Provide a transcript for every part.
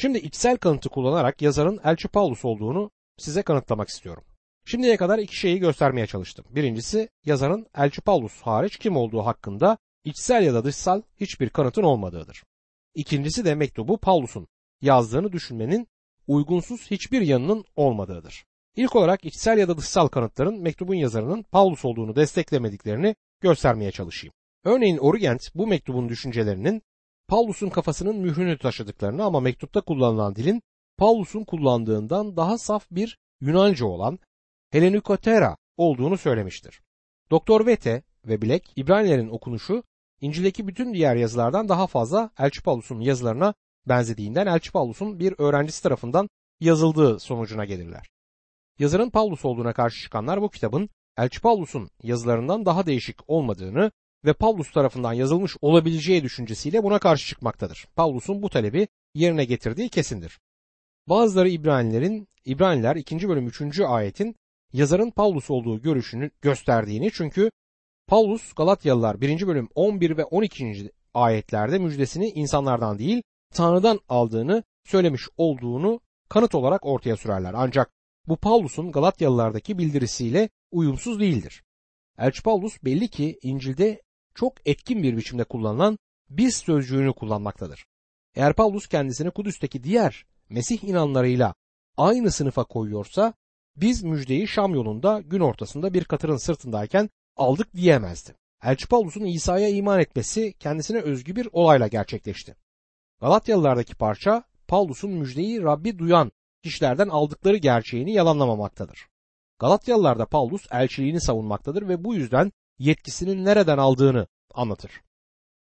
Şimdi içsel kanıtı kullanarak yazarın Elçi Paulus olduğunu size kanıtlamak istiyorum. Şimdiye kadar iki şeyi göstermeye çalıştım. Birincisi yazarın Elçi Paulus hariç kim olduğu hakkında içsel ya da dışsal hiçbir kanıtın olmadığıdır. İkincisi de mektubu Paulus'un yazdığını düşünmenin uygunsuz hiçbir yanının olmadığıdır. İlk olarak içsel ya da dışsal kanıtların mektubun yazarının Paulus olduğunu desteklemediklerini göstermeye çalışayım. Örneğin Origent bu mektubun düşüncelerinin Paulus'un kafasının mührünü taşıdıklarını ama mektupta kullanılan dilin Paulus'un kullandığından daha saf bir Yunanca olan Hellenikotera olduğunu söylemiştir. Doktor Vete ve Black İbranilerin okunuşu İncil'deki bütün diğer yazılardan daha fazla Elçi Paulus'un yazılarına benzediğinden Elçi Paulus'un bir öğrencisi tarafından yazıldığı sonucuna gelirler. Yazarın Paulus olduğuna karşı çıkanlar bu kitabın Elçi Paulus'un yazılarından daha değişik olmadığını ve Paulus tarafından yazılmış olabileceği düşüncesiyle buna karşı çıkmaktadır. Paulus'un bu talebi yerine getirdiği kesindir. Bazıları İbranilerin İbraniler 2. bölüm 3. ayetin yazarın Paulus olduğu görüşünü gösterdiğini çünkü Paulus Galatyalılar 1. bölüm 11 ve 12. ayetlerde müjdesini insanlardan değil Tanrı'dan aldığını söylemiş olduğunu kanıt olarak ortaya sürerler. Ancak bu Paulus'un Galatyalılardaki bildirisiyle uyumsuz değildir. Elçi Paulus belli ki İncil'de çok etkin bir biçimde kullanılan biz sözcüğünü kullanmaktadır. Eğer Paulus kendisini Kudüs'teki diğer Mesih inanlarıyla aynı sınıfa koyuyorsa biz müjdeyi Şam yolunda gün ortasında bir katırın sırtındayken aldık diyemezdi. Elçi Paulus'un İsa'ya iman etmesi kendisine özgü bir olayla gerçekleşti. Galatyalılardaki parça Paulus'un müjdeyi Rabbi duyan kişilerden aldıkları gerçeğini yalanlamamaktadır. Galatyalılarda Paulus elçiliğini savunmaktadır ve bu yüzden yetkisinin nereden aldığını anlatır.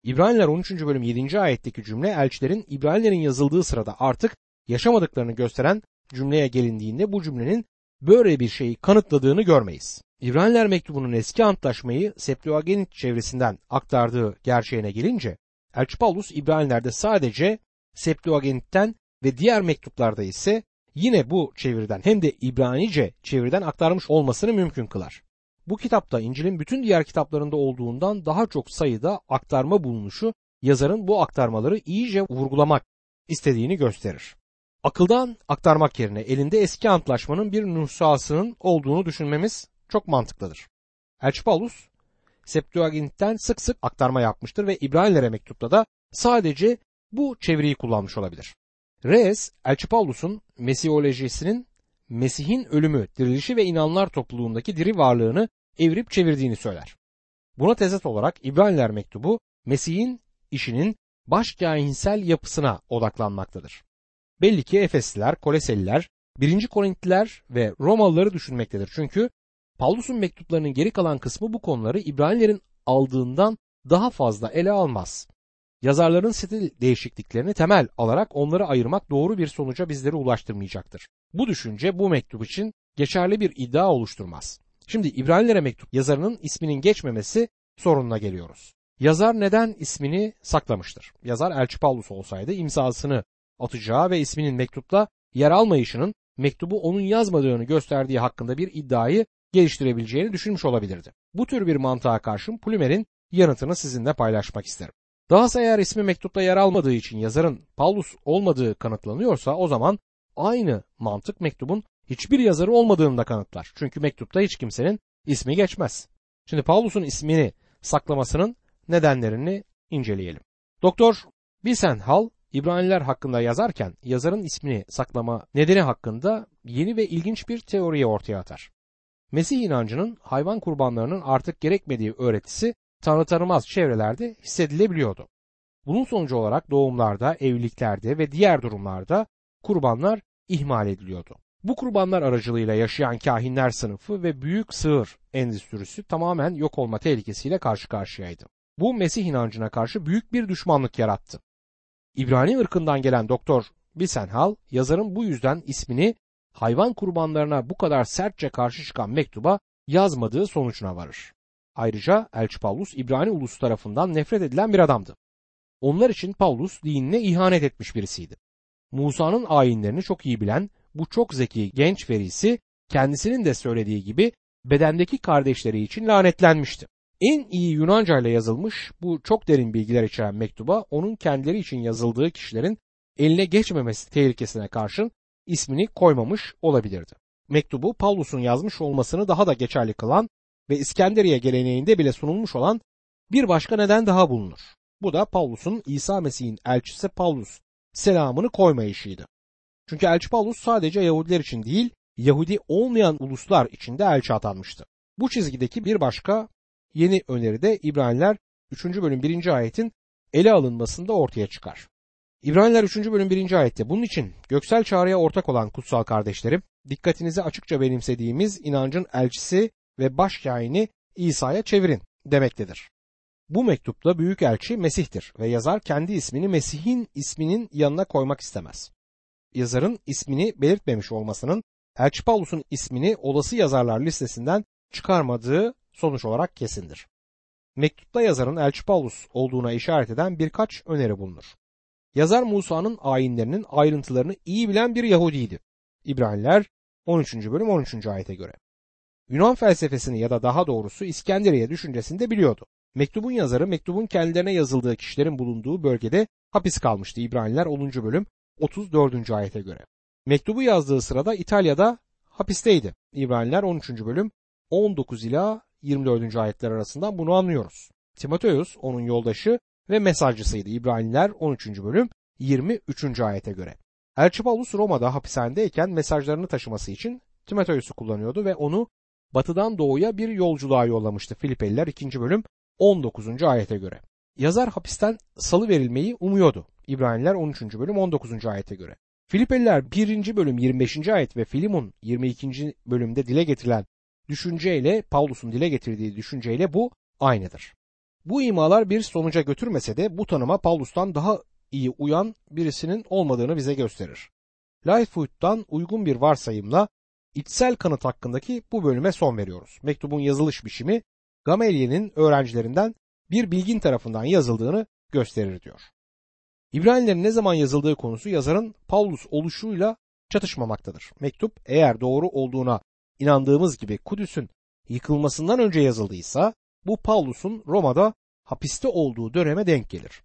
İbraniler 13. bölüm 7. ayetteki cümle elçilerin İbranilerin yazıldığı sırada artık yaşamadıklarını gösteren cümleye gelindiğinde bu cümlenin böyle bir şeyi kanıtladığını görmeyiz. İbraniler mektubunun eski antlaşmayı Septuagint çevresinden aktardığı gerçeğine gelince Elçi Paulus İbraniler'de sadece Septuagint'ten ve diğer mektuplarda ise yine bu çeviriden hem de İbranice çeviriden aktarmış olmasını mümkün kılar. Bu kitapta İncil'in bütün diğer kitaplarında olduğundan daha çok sayıda aktarma bulunuşu yazarın bu aktarmaları iyice vurgulamak istediğini gösterir. Akıldan aktarmak yerine elinde eski antlaşmanın bir nüshasının olduğunu düşünmemiz çok mantıklıdır. Elçi Paulus Septuagint'ten sık sık aktarma yapmıştır ve İbranilere mektupta da sadece bu çeviriyi kullanmış olabilir. Rees, Elçi Paulus'un Mesiyolojisinin Mesih'in ölümü, dirilişi ve inanlar topluluğundaki diri varlığını evirip çevirdiğini söyler. Buna tezat olarak İbraniler mektubu Mesih'in işinin başkahinsel yapısına odaklanmaktadır. Belli ki Efesliler, Koleseliler, 1. Korintliler ve Romalıları düşünmektedir. Çünkü Paulus'un mektuplarının geri kalan kısmı bu konuları İbranilerin aldığından daha fazla ele almaz. Yazarların stil değişikliklerini temel alarak onları ayırmak doğru bir sonuca bizleri ulaştırmayacaktır. Bu düşünce bu mektup için geçerli bir iddia oluşturmaz. Şimdi İbranilere mektup yazarının isminin geçmemesi sorununa geliyoruz. Yazar neden ismini saklamıştır? Yazar Elçi Paulus olsaydı imzasını atacağı ve isminin mektupta yer almayışının mektubu onun yazmadığını gösterdiği hakkında bir iddiayı geliştirebileceğini düşünmüş olabilirdi. Bu tür bir mantığa karşın Plümer'in yanıtını sizinle paylaşmak isterim. Dahası eğer ismi mektupta yer almadığı için yazarın Paulus olmadığı kanıtlanıyorsa o zaman aynı mantık mektubun hiçbir yazarı olmadığını da kanıtlar. Çünkü mektupta hiç kimsenin ismi geçmez. Şimdi Paulus'un ismini saklamasının nedenlerini inceleyelim. Doktor Bisenhal İbraniler hakkında yazarken yazarın ismini saklama nedeni hakkında yeni ve ilginç bir teoriyi ortaya atar. Mesih inancının hayvan kurbanlarının artık gerekmediği öğretisi tanrı tanımaz çevrelerde hissedilebiliyordu. Bunun sonucu olarak doğumlarda, evliliklerde ve diğer durumlarda kurbanlar ihmal ediliyordu. Bu kurbanlar aracılığıyla yaşayan kahinler sınıfı ve büyük sığır endüstrisi tamamen yok olma tehlikesiyle karşı karşıyaydı. Bu Mesih inancına karşı büyük bir düşmanlık yarattı. İbrani ırkından gelen doktor Bisenhal yazarın bu yüzden ismini hayvan kurbanlarına bu kadar sertçe karşı çıkan mektuba yazmadığı sonucuna varır. Ayrıca Elçi Paulus İbrani ulusu tarafından nefret edilen bir adamdı. Onlar için Paulus dinine ihanet etmiş birisiydi. Musa'nın ayinlerini çok iyi bilen bu çok zeki genç verisi kendisinin de söylediği gibi bedendeki kardeşleri için lanetlenmişti. En iyi Yunanca ile yazılmış bu çok derin bilgiler içeren mektuba onun kendileri için yazıldığı kişilerin eline geçmemesi tehlikesine karşın ismini koymamış olabilirdi. Mektubu Pavlus'un yazmış olmasını daha da geçerli kılan ve İskenderiye geleneğinde bile sunulmuş olan bir başka neden daha bulunur. Bu da Pavlus'un İsa Mesih'in elçisi Pavlus selamını koymayışıydı. Çünkü elçi Pavlus sadece Yahudiler için değil, Yahudi olmayan uluslar için de elçi atanmıştı. Bu çizgideki bir başka yeni öneri de İbraniler 3. bölüm 1. ayetin ele alınmasında ortaya çıkar. İbraniler 3. bölüm 1. ayette bunun için göksel çağrıya ortak olan kutsal kardeşlerim, dikkatinizi açıkça benimsediğimiz inancın elçisi ve baş İsa'ya çevirin demektedir. Bu mektupta büyük elçi Mesih'tir ve yazar kendi ismini Mesih'in isminin yanına koymak istemez. Yazarın ismini belirtmemiş olmasının Elçi Paulus'un ismini olası yazarlar listesinden çıkarmadığı sonuç olarak kesindir. Mektupta yazarın Elçi Paulus olduğuna işaret eden birkaç öneri bulunur. Yazar Musa'nın ayinlerinin ayrıntılarını iyi bilen bir Yahudiydi. İbraniler 13. bölüm 13. ayete göre. Yunan felsefesini ya da daha doğrusu İskenderiye düşüncesini de biliyordu. Mektubun yazarı mektubun kendilerine yazıldığı kişilerin bulunduğu bölgede hapis kalmıştı. İbraniler 10. bölüm 34. ayete göre. Mektubu yazdığı sırada İtalya'da hapisteydi. İbraniler 13. bölüm 19 ila 24. ayetler arasından bunu anlıyoruz. Timoteus onun yoldaşı ve mesajcısıydı. İbraniler 13. bölüm 23. ayete göre. Elçi Paulus Roma'da hapishanedeyken mesajlarını taşıması için Timoteus'u kullanıyordu ve onu batıdan doğuya bir yolculuğa yollamıştı. Filipeliler 2. bölüm 19. ayete göre. Yazar hapisten salı verilmeyi umuyordu. İbraniler 13. bölüm 19. ayete göre. Filipeliler 1. bölüm 25. ayet ve Filimon 22. bölümde dile getirilen düşünceyle Paulus'un dile getirdiği düşünceyle bu aynıdır. Bu imalar bir sonuca götürmese de bu tanıma Paulus'tan daha iyi uyan birisinin olmadığını bize gösterir. Lightfoot'tan uygun bir varsayımla içsel kanıt hakkındaki bu bölüme son veriyoruz. Mektubun yazılış biçimi Gamaliel'in öğrencilerinden bir bilgin tarafından yazıldığını gösterir diyor. İbranilerin ne zaman yazıldığı konusu yazarın Paulus oluşuyla çatışmamaktadır. Mektup eğer doğru olduğuna inandığımız gibi Kudüs'ün yıkılmasından önce yazıldıysa bu Paulus'un Roma'da hapiste olduğu döneme denk gelir.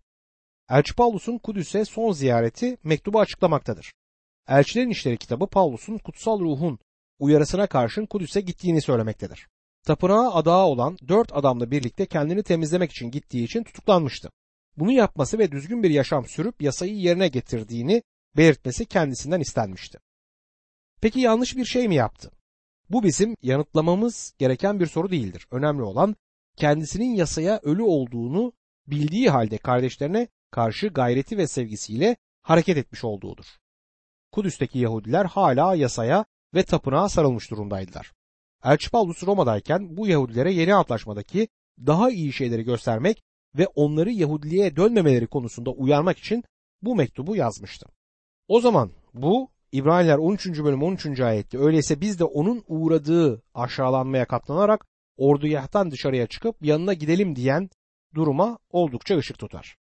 Elçi Paulus'un Kudüs'e son ziyareti mektubu açıklamaktadır. Elçilerin İşleri kitabı Paulus'un kutsal ruhun uyarısına karşın Kudüs'e gittiğini söylemektedir. Tapınağa adağı olan dört adamla birlikte kendini temizlemek için gittiği için tutuklanmıştı bunu yapması ve düzgün bir yaşam sürüp yasayı yerine getirdiğini belirtmesi kendisinden istenmişti. Peki yanlış bir şey mi yaptı? Bu bizim yanıtlamamız gereken bir soru değildir. Önemli olan kendisinin yasaya ölü olduğunu bildiği halde kardeşlerine karşı gayreti ve sevgisiyle hareket etmiş olduğudur. Kudüs'teki Yahudiler hala yasaya ve tapınağa sarılmış durumdaydılar. Elçi Paulus Roma'dayken bu Yahudilere yeni antlaşmadaki daha iyi şeyleri göstermek ve onları Yahudiliğe dönmemeleri konusunda uyarmak için bu mektubu yazmıştı. O zaman bu İbraniler 13. bölüm 13. ayette öyleyse biz de onun uğradığı aşağılanmaya katlanarak ordugahtan dışarıya çıkıp yanına gidelim diyen duruma oldukça ışık tutar.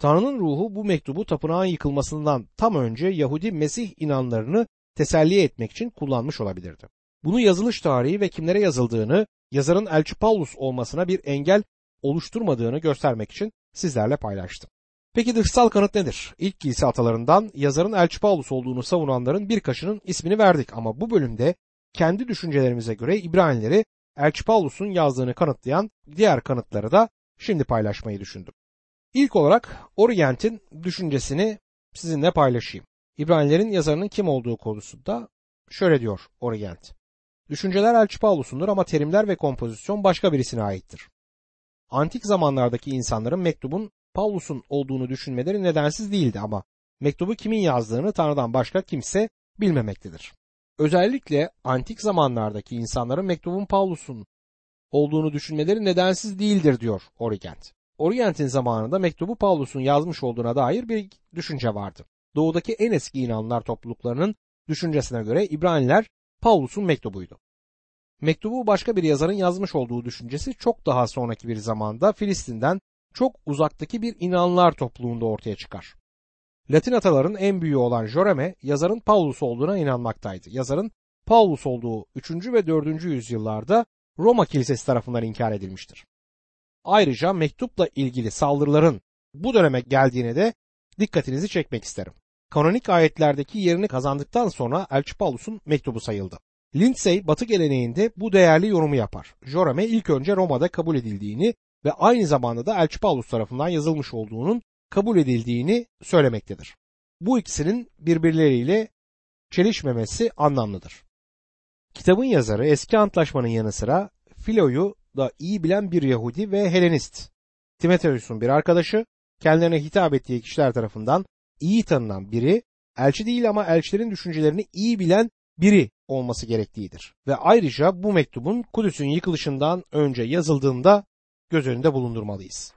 Tanrı'nın ruhu bu mektubu tapınağın yıkılmasından tam önce Yahudi Mesih inanlarını teselli etmek için kullanmış olabilirdi. Bunu yazılış tarihi ve kimlere yazıldığını, yazarın Elçi Paulus olmasına bir engel oluşturmadığını göstermek için sizlerle paylaştım. Peki dışsal kanıt nedir? İlk kilise atalarından yazarın Elçi Paulus olduğunu savunanların birkaçının ismini verdik ama bu bölümde kendi düşüncelerimize göre İbranileri Elçi Paulus'un yazdığını kanıtlayan diğer kanıtları da şimdi paylaşmayı düşündüm. İlk olarak Orient'in düşüncesini sizinle paylaşayım. İbranilerin yazarının kim olduğu konusunda şöyle diyor Orient. Düşünceler Elçi Paulus'undur ama terimler ve kompozisyon başka birisine aittir antik zamanlardaki insanların mektubun Paulus'un olduğunu düşünmeleri nedensiz değildi ama mektubu kimin yazdığını Tanrı'dan başka kimse bilmemektedir. Özellikle antik zamanlardaki insanların mektubun Paulus'un olduğunu düşünmeleri nedensiz değildir diyor Orient. Orient'in zamanında mektubu Paulus'un yazmış olduğuna dair bir düşünce vardı. Doğudaki en eski inanlar topluluklarının düşüncesine göre İbraniler Paulus'un mektubuydu mektubu başka bir yazarın yazmış olduğu düşüncesi çok daha sonraki bir zamanda Filistin'den çok uzaktaki bir inanlar topluluğunda ortaya çıkar. Latin ataların en büyüğü olan Joreme yazarın Paulus olduğuna inanmaktaydı. Yazarın Paulus olduğu 3. ve 4. yüzyıllarda Roma Kilisesi tarafından inkar edilmiştir. Ayrıca mektupla ilgili saldırıların bu döneme geldiğine de dikkatinizi çekmek isterim. Kanonik ayetlerdeki yerini kazandıktan sonra Elçi Paulus'un mektubu sayıldı. Lindsay Batı geleneğinde bu değerli yorumu yapar. Jorame ilk önce Roma'da kabul edildiğini ve aynı zamanda da Elçi Paulus tarafından yazılmış olduğunun kabul edildiğini söylemektedir. Bu ikisinin birbirleriyle çelişmemesi anlamlıdır. Kitabın yazarı eski antlaşmanın yanı sıra Filo'yu da iyi bilen bir Yahudi ve Helenist. Timoteus'un bir arkadaşı, kendilerine hitap ettiği kişiler tarafından iyi tanınan biri, elçi değil ama elçilerin düşüncelerini iyi bilen biri olması gerektiğidir. Ve ayrıca bu mektubun Kudüs'ün yıkılışından önce yazıldığında göz önünde bulundurmalıyız.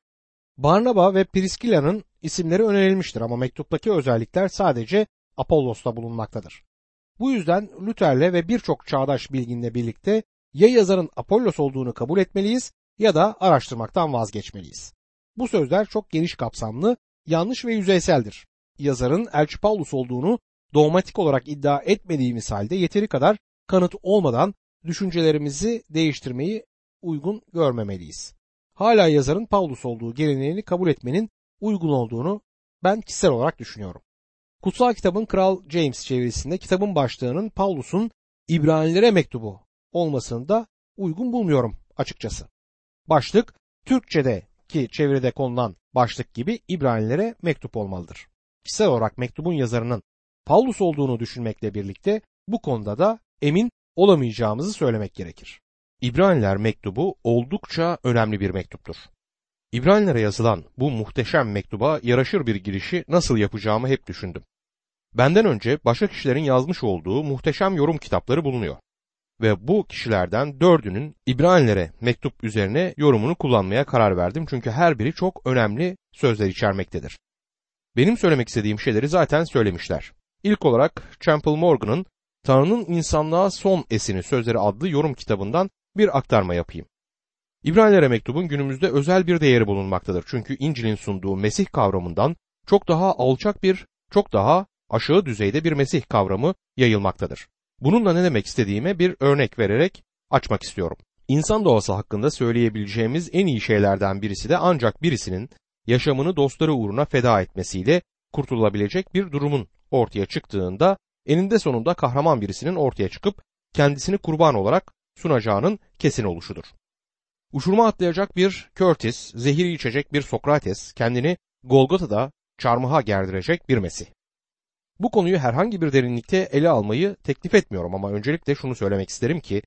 Barnaba ve Priskila'nın isimleri önerilmiştir ama mektuptaki özellikler sadece Apollos'ta bulunmaktadır. Bu yüzden Luther'le ve birçok çağdaş bilginle birlikte ya yazarın Apollos olduğunu kabul etmeliyiz ya da araştırmaktan vazgeçmeliyiz. Bu sözler çok geniş kapsamlı, yanlış ve yüzeyseldir. Yazarın Elçi Paulus olduğunu dogmatik olarak iddia etmediğimiz halde yeteri kadar kanıt olmadan düşüncelerimizi değiştirmeyi uygun görmemeliyiz. Hala yazarın Paulus olduğu geleneğini kabul etmenin uygun olduğunu ben kişisel olarak düşünüyorum. Kutsal kitabın Kral James çevirisinde kitabın başlığının Paulus'un İbranilere mektubu olmasını da uygun bulmuyorum açıkçası. Başlık Türkçedeki çeviride konulan başlık gibi İbranilere mektup olmalıdır. Kişisel olarak mektubun yazarının Paulus olduğunu düşünmekle birlikte bu konuda da emin olamayacağımızı söylemek gerekir. İbraniler mektubu oldukça önemli bir mektuptur. İbranilere yazılan bu muhteşem mektuba yaraşır bir girişi nasıl yapacağımı hep düşündüm. Benden önce başka kişilerin yazmış olduğu muhteşem yorum kitapları bulunuyor. Ve bu kişilerden dördünün İbranilere mektup üzerine yorumunu kullanmaya karar verdim çünkü her biri çok önemli sözler içermektedir. Benim söylemek istediğim şeyleri zaten söylemişler. İlk olarak Champel Morgan'ın Tanrı'nın insanlığa son esini sözleri adlı yorum kitabından bir aktarma yapayım. İbranilere mektubun günümüzde özel bir değeri bulunmaktadır. Çünkü İncil'in sunduğu Mesih kavramından çok daha alçak bir, çok daha aşağı düzeyde bir Mesih kavramı yayılmaktadır. Bununla ne demek istediğime bir örnek vererek açmak istiyorum. İnsan doğası hakkında söyleyebileceğimiz en iyi şeylerden birisi de ancak birisinin yaşamını dostları uğruna feda etmesiyle kurtulabilecek bir durumun ortaya çıktığında eninde sonunda kahraman birisinin ortaya çıkıp kendisini kurban olarak sunacağının kesin oluşudur. Uçuruma atlayacak bir Curtis, zehiri içecek bir Sokrates, kendini Golgota'da çarmıha gerdirecek bir Mesih. Bu konuyu herhangi bir derinlikte ele almayı teklif etmiyorum ama öncelikle şunu söylemek isterim ki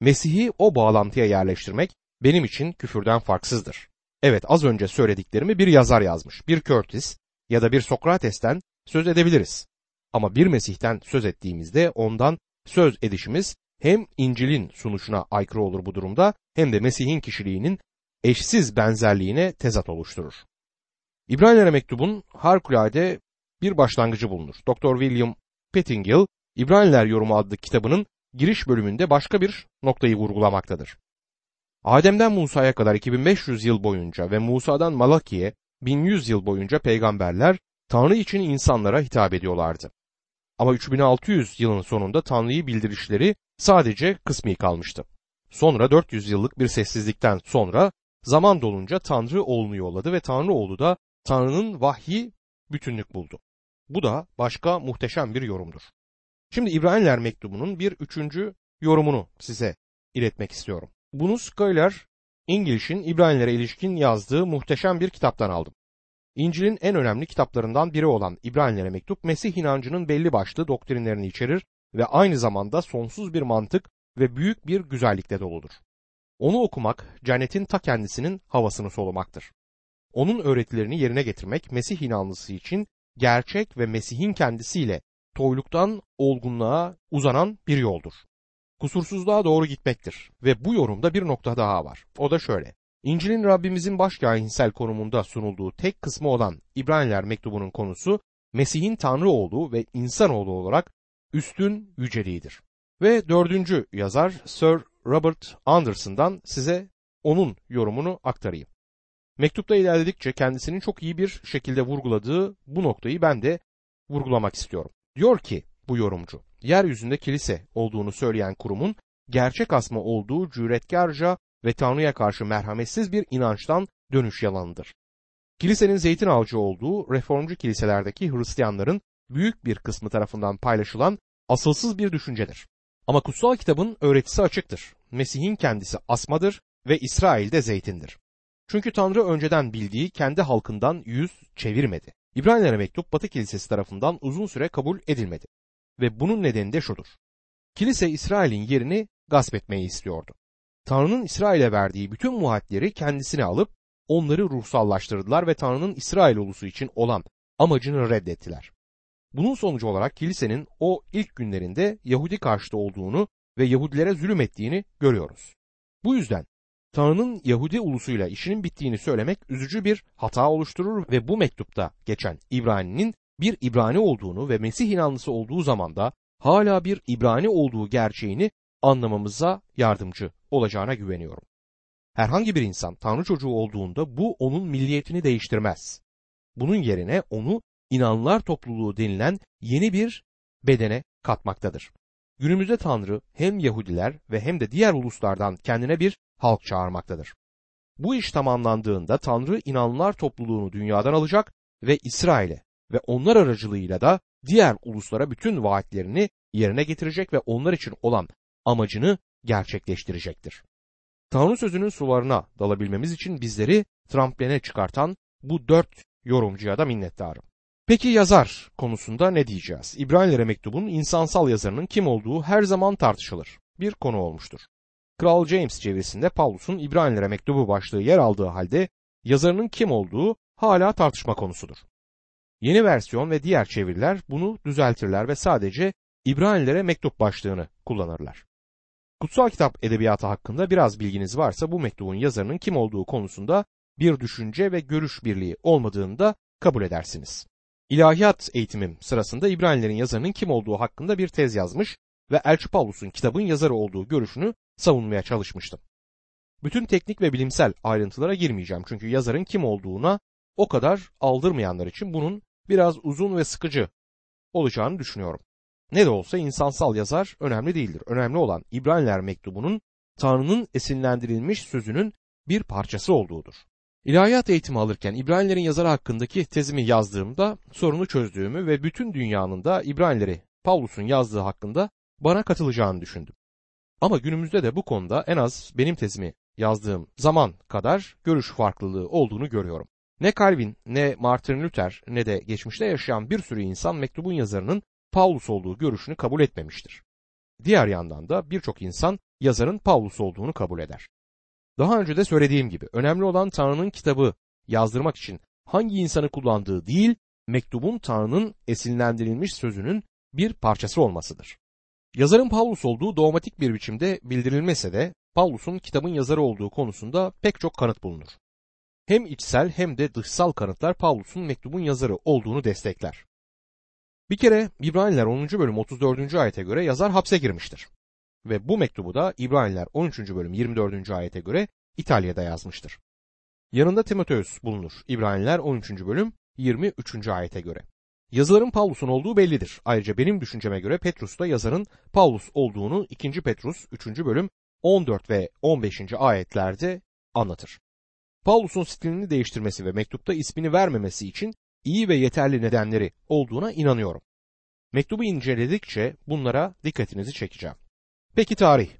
Mesih'i o bağlantıya yerleştirmek benim için küfürden farksızdır. Evet az önce söylediklerimi bir yazar yazmış. Bir Curtis ya da bir Sokrates'ten söz edebiliriz. Ama bir Mesih'ten söz ettiğimizde ondan söz edişimiz hem İncil'in sunuşuna aykırı olur bu durumda hem de Mesih'in kişiliğinin eşsiz benzerliğine tezat oluşturur. İbraniler mektubun harikulade bir başlangıcı bulunur. Dr. William Pettingill, İbraniler Yorumu adlı kitabının giriş bölümünde başka bir noktayı vurgulamaktadır. Adem'den Musa'ya kadar 2500 yıl boyunca ve Musa'dan Malaki'ye 1100 yıl boyunca peygamberler Tanrı için insanlara hitap ediyorlardı. Ama 3600 yılın sonunda Tanrı'yı bildirişleri sadece kısmi kalmıştı. Sonra 400 yıllık bir sessizlikten sonra zaman dolunca Tanrı oğlunu yolladı ve Tanrı oğlu da Tanrı'nın vahyi bütünlük buldu. Bu da başka muhteşem bir yorumdur. Şimdi İbraniler mektubunun bir üçüncü yorumunu size iletmek istiyorum. Bunu Schuyler İngiliz'in İbranilere ilişkin yazdığı muhteşem bir kitaptan aldım. İncil'in en önemli kitaplarından biri olan İbranilere mektup Mesih inancının belli başlı doktrinlerini içerir ve aynı zamanda sonsuz bir mantık ve büyük bir güzellikle doludur. Onu okumak cennetin ta kendisinin havasını solumaktır. Onun öğretilerini yerine getirmek Mesih inanlısı için gerçek ve Mesih'in kendisiyle toyluktan olgunluğa uzanan bir yoldur. Kusursuzluğa doğru gitmektir ve bu yorumda bir nokta daha var. O da şöyle. İncil'in Rabbimizin başkahinsel konumunda sunulduğu tek kısmı olan İbraniler mektubunun konusu Mesih'in Tanrı olduğu ve insanoğlu olarak üstün yüceliğidir. Ve dördüncü yazar Sir Robert Anderson'dan size onun yorumunu aktarayım. Mektupta ilerledikçe kendisinin çok iyi bir şekilde vurguladığı bu noktayı ben de vurgulamak istiyorum. Diyor ki bu yorumcu, yeryüzünde kilise olduğunu söyleyen kurumun gerçek asma olduğu cüretkarca ve Tanrı'ya karşı merhametsiz bir inançtan dönüş yalanıdır. Kilisenin zeytin ağacı olduğu reformcu kiliselerdeki Hristiyanların büyük bir kısmı tarafından paylaşılan asılsız bir düşüncedir. Ama kutsal kitabın öğretisi açıktır. Mesih'in kendisi asmadır ve İsrail'de zeytindir. Çünkü Tanrı önceden bildiği kendi halkından yüz çevirmedi. İbraniler'e mektup Batı Kilisesi tarafından uzun süre kabul edilmedi. Ve bunun nedeni de şudur. Kilise İsrail'in yerini gasp etmeyi istiyordu. Tanrı'nın İsrail'e verdiği bütün muhatleri kendisine alıp onları ruhsallaştırdılar ve Tanrı'nın İsrail ulusu için olan amacını reddettiler. Bunun sonucu olarak kilisenin o ilk günlerinde Yahudi karşıtı olduğunu ve Yahudilere zulüm ettiğini görüyoruz. Bu yüzden Tanrı'nın Yahudi ulusuyla işinin bittiğini söylemek üzücü bir hata oluşturur ve bu mektupta geçen İbrani'nin bir İbrani olduğunu ve Mesih inanlısı olduğu zaman da hala bir İbrani olduğu gerçeğini anlamamıza yardımcı olacağına güveniyorum. Herhangi bir insan Tanrı çocuğu olduğunda bu onun milliyetini değiştirmez. Bunun yerine onu inanlar topluluğu denilen yeni bir bedene katmaktadır. Günümüzde Tanrı hem Yahudiler ve hem de diğer uluslardan kendine bir halk çağırmaktadır. Bu iş tamamlandığında Tanrı inanlar topluluğunu dünyadan alacak ve İsrail'e ve onlar aracılığıyla da diğer uluslara bütün vaatlerini yerine getirecek ve onlar için olan amacını gerçekleştirecektir. Tanrı sözünün sularına dalabilmemiz için bizleri tramplene çıkartan bu dört yorumcuya da minnettarım. Peki yazar konusunda ne diyeceğiz? İbranilere mektubun insansal yazarının kim olduğu her zaman tartışılır. Bir konu olmuştur. Kral James çevirisinde Paulus'un İbranilere mektubu başlığı yer aldığı halde yazarının kim olduğu hala tartışma konusudur. Yeni versiyon ve diğer çeviriler bunu düzeltirler ve sadece İbranilere mektup başlığını kullanırlar. Kutsal kitap edebiyatı hakkında biraz bilginiz varsa bu mektubun yazarının kim olduğu konusunda bir düşünce ve görüş birliği olmadığını da kabul edersiniz. İlahiyat eğitimim sırasında İbranilerin yazarının kim olduğu hakkında bir tez yazmış ve Elçi Paulus'un kitabın yazarı olduğu görüşünü savunmaya çalışmıştım. Bütün teknik ve bilimsel ayrıntılara girmeyeceğim çünkü yazarın kim olduğuna o kadar aldırmayanlar için bunun biraz uzun ve sıkıcı olacağını düşünüyorum. Ne de olsa insansal yazar önemli değildir. Önemli olan İbraniler mektubunun Tanrı'nın esinlendirilmiş sözünün bir parçası olduğudur. İlahiyat eğitimi alırken İbranilerin yazarı hakkındaki tezimi yazdığımda sorunu çözdüğümü ve bütün dünyanın da İbranileri Pavlus'un yazdığı hakkında bana katılacağını düşündüm. Ama günümüzde de bu konuda en az benim tezimi yazdığım zaman kadar görüş farklılığı olduğunu görüyorum. Ne Calvin, ne Martin Luther ne de geçmişte yaşayan bir sürü insan mektubun yazarının Paulus olduğu görüşünü kabul etmemiştir. Diğer yandan da birçok insan yazarın Paulus olduğunu kabul eder. Daha önce de söylediğim gibi önemli olan Tanrı'nın kitabı yazdırmak için hangi insanı kullandığı değil, mektubun Tanrı'nın esinlendirilmiş sözünün bir parçası olmasıdır. Yazarın Paulus olduğu dogmatik bir biçimde bildirilmese de Paulus'un kitabın yazarı olduğu konusunda pek çok kanıt bulunur. Hem içsel hem de dışsal kanıtlar Paulus'un mektubun yazarı olduğunu destekler. Bir kere İbraniler 10. bölüm 34. ayete göre yazar hapse girmiştir. Ve bu mektubu da İbraniler 13. bölüm 24. ayete göre İtalya'da yazmıştır. Yanında Timoteus bulunur. İbraniler 13. bölüm 23. ayete göre. Yazıların Pavlus'un olduğu bellidir. Ayrıca benim düşünceme göre Petrus da yazarın Pavlus olduğunu 2. Petrus 3. bölüm 14 ve 15. ayetlerde anlatır. Pavlus'un stilini değiştirmesi ve mektupta ismini vermemesi için iyi ve yeterli nedenleri olduğuna inanıyorum. Mektubu inceledikçe bunlara dikkatinizi çekeceğim. Peki tarih.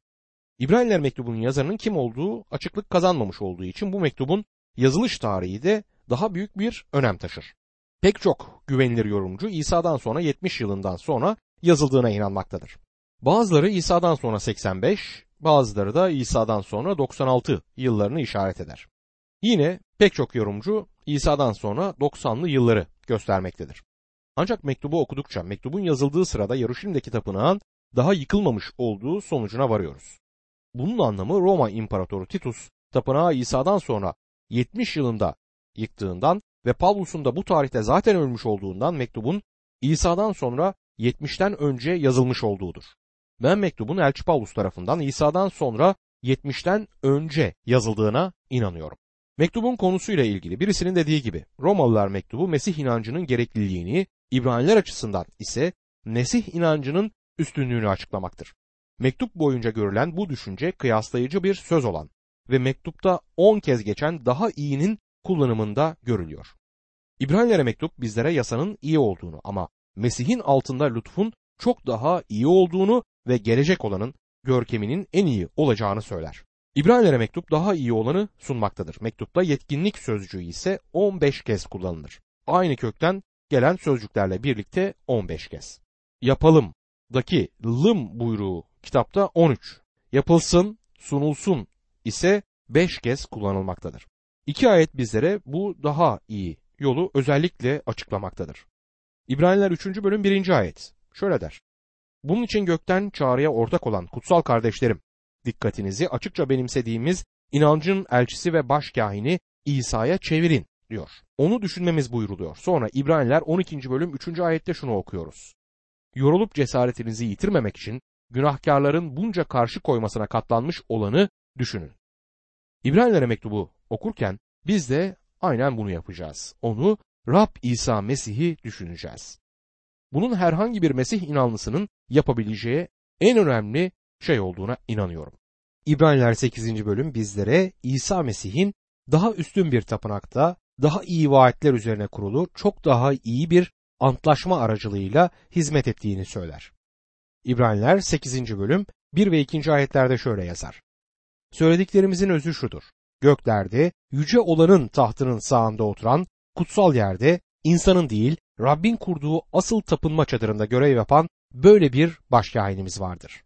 İbraniler mektubunun yazarının kim olduğu açıklık kazanmamış olduğu için bu mektubun yazılış tarihi de daha büyük bir önem taşır. Pek çok güvenilir yorumcu İsa'dan sonra 70 yılından sonra yazıldığına inanmaktadır. Bazıları İsa'dan sonra 85, bazıları da İsa'dan sonra 96 yıllarını işaret eder. Yine pek çok yorumcu İsa'dan sonra 90'lı yılları göstermektedir. Ancak mektubu okudukça mektubun yazıldığı sırada Yaruşilim'deki tapınağın daha yıkılmamış olduğu sonucuna varıyoruz. Bunun anlamı Roma İmparatoru Titus tapınağı İsa'dan sonra 70 yılında yıktığından ve Pavlus'un da bu tarihte zaten ölmüş olduğundan mektubun İsa'dan sonra 70'ten önce yazılmış olduğudur. Ben mektubun Elçi Pavlus tarafından İsa'dan sonra 70'ten önce yazıldığına inanıyorum. Mektubun konusuyla ilgili birisinin dediği gibi Romalılar mektubu Mesih inancının gerekliliğini, İbraniler açısından ise Mesih inancının üstünlüğünü açıklamaktır. Mektup boyunca görülen bu düşünce kıyaslayıcı bir söz olan ve mektupta 10 kez geçen daha iyinin kullanımında görülüyor. İbraniler'e mektup bizlere yasanın iyi olduğunu ama Mesih'in altında lütfun çok daha iyi olduğunu ve gelecek olanın görkeminin en iyi olacağını söyler. İbraniler'e mektup daha iyi olanı sunmaktadır. Mektupta yetkinlik sözcüğü ise 15 kez kullanılır. Aynı kökten gelen sözcüklerle birlikte 15 kez. Yapalım daki lım buyruğu kitapta 13. Yapılsın, sunulsun ise 5 kez kullanılmaktadır. İki ayet bizlere bu daha iyi yolu özellikle açıklamaktadır. İbraniler 3. bölüm 1. ayet şöyle der. Bunun için gökten çağrıya ortak olan kutsal kardeşlerim, dikkatinizi açıkça benimsediğimiz inancın elçisi ve başkahini İsa'ya çevirin diyor. Onu düşünmemiz buyruluyor. Sonra İbraniler 12. bölüm 3. ayette şunu okuyoruz. Yorulup cesaretinizi yitirmemek için günahkarların bunca karşı koymasına katlanmış olanı düşünün. İbranilere mektubu okurken biz de aynen bunu yapacağız. Onu Rab İsa Mesih'i düşüneceğiz. Bunun herhangi bir Mesih inanlısının yapabileceği en önemli şey olduğuna inanıyorum. İbraniler 8. bölüm bizlere İsa Mesih'in daha üstün bir tapınakta, daha iyi vaatler üzerine kurulu, çok daha iyi bir antlaşma aracılığıyla hizmet ettiğini söyler. İbraniler 8. bölüm 1 ve 2. ayetlerde şöyle yazar. Söylediklerimizin özü şudur. Göklerde yüce olanın tahtının sağında oturan kutsal yerde insanın değil Rabbin kurduğu asıl tapınma çadırında görev yapan böyle bir başkahinimiz vardır.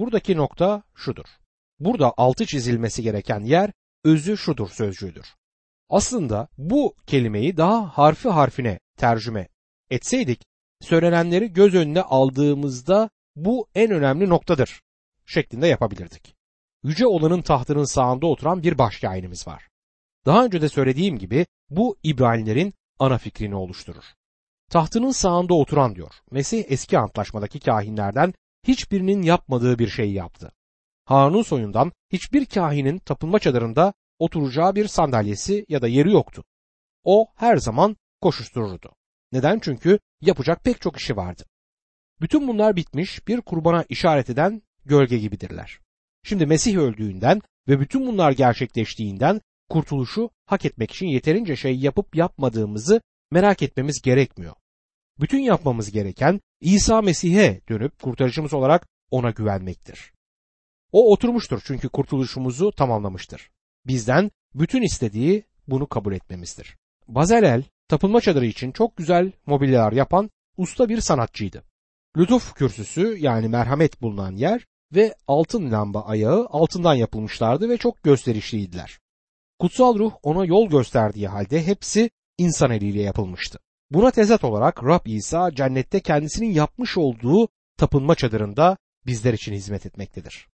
Buradaki nokta şudur. Burada altı çizilmesi gereken yer özü şudur sözcüğüdür. Aslında bu kelimeyi daha harfi harfine tercüme etseydik söylenenleri göz önüne aldığımızda bu en önemli noktadır şeklinde yapabilirdik. Yüce olanın tahtının sağında oturan bir başkahinimiz var. Daha önce de söylediğim gibi bu İbranilerin ana fikrini oluşturur. Tahtının sağında oturan diyor. Mesih eski antlaşmadaki kahinlerden hiçbirinin yapmadığı bir şeyi yaptı. Harun'un soyundan hiçbir kahinin tapınma çadırında oturacağı bir sandalyesi ya da yeri yoktu. O her zaman koşuştururdu. Neden? Çünkü yapacak pek çok işi vardı. Bütün bunlar bitmiş bir kurbana işaret eden gölge gibidirler. Şimdi Mesih öldüğünden ve bütün bunlar gerçekleştiğinden kurtuluşu hak etmek için yeterince şey yapıp yapmadığımızı merak etmemiz gerekmiyor. Bütün yapmamız gereken İsa Mesih'e dönüp kurtarıcımız olarak ona güvenmektir. O oturmuştur çünkü kurtuluşumuzu tamamlamıştır. Bizden bütün istediği bunu kabul etmemizdir. Bazalel tapınma çadırı için çok güzel mobilyalar yapan usta bir sanatçıydı. Lütuf kürsüsü yani merhamet bulunan yer ve altın lamba ayağı altından yapılmışlardı ve çok gösterişliydiler. Kutsal ruh ona yol gösterdiği halde hepsi insan eliyle yapılmıştı. Buna tezat olarak Rab İsa cennette kendisinin yapmış olduğu tapınma çadırında bizler için hizmet etmektedir.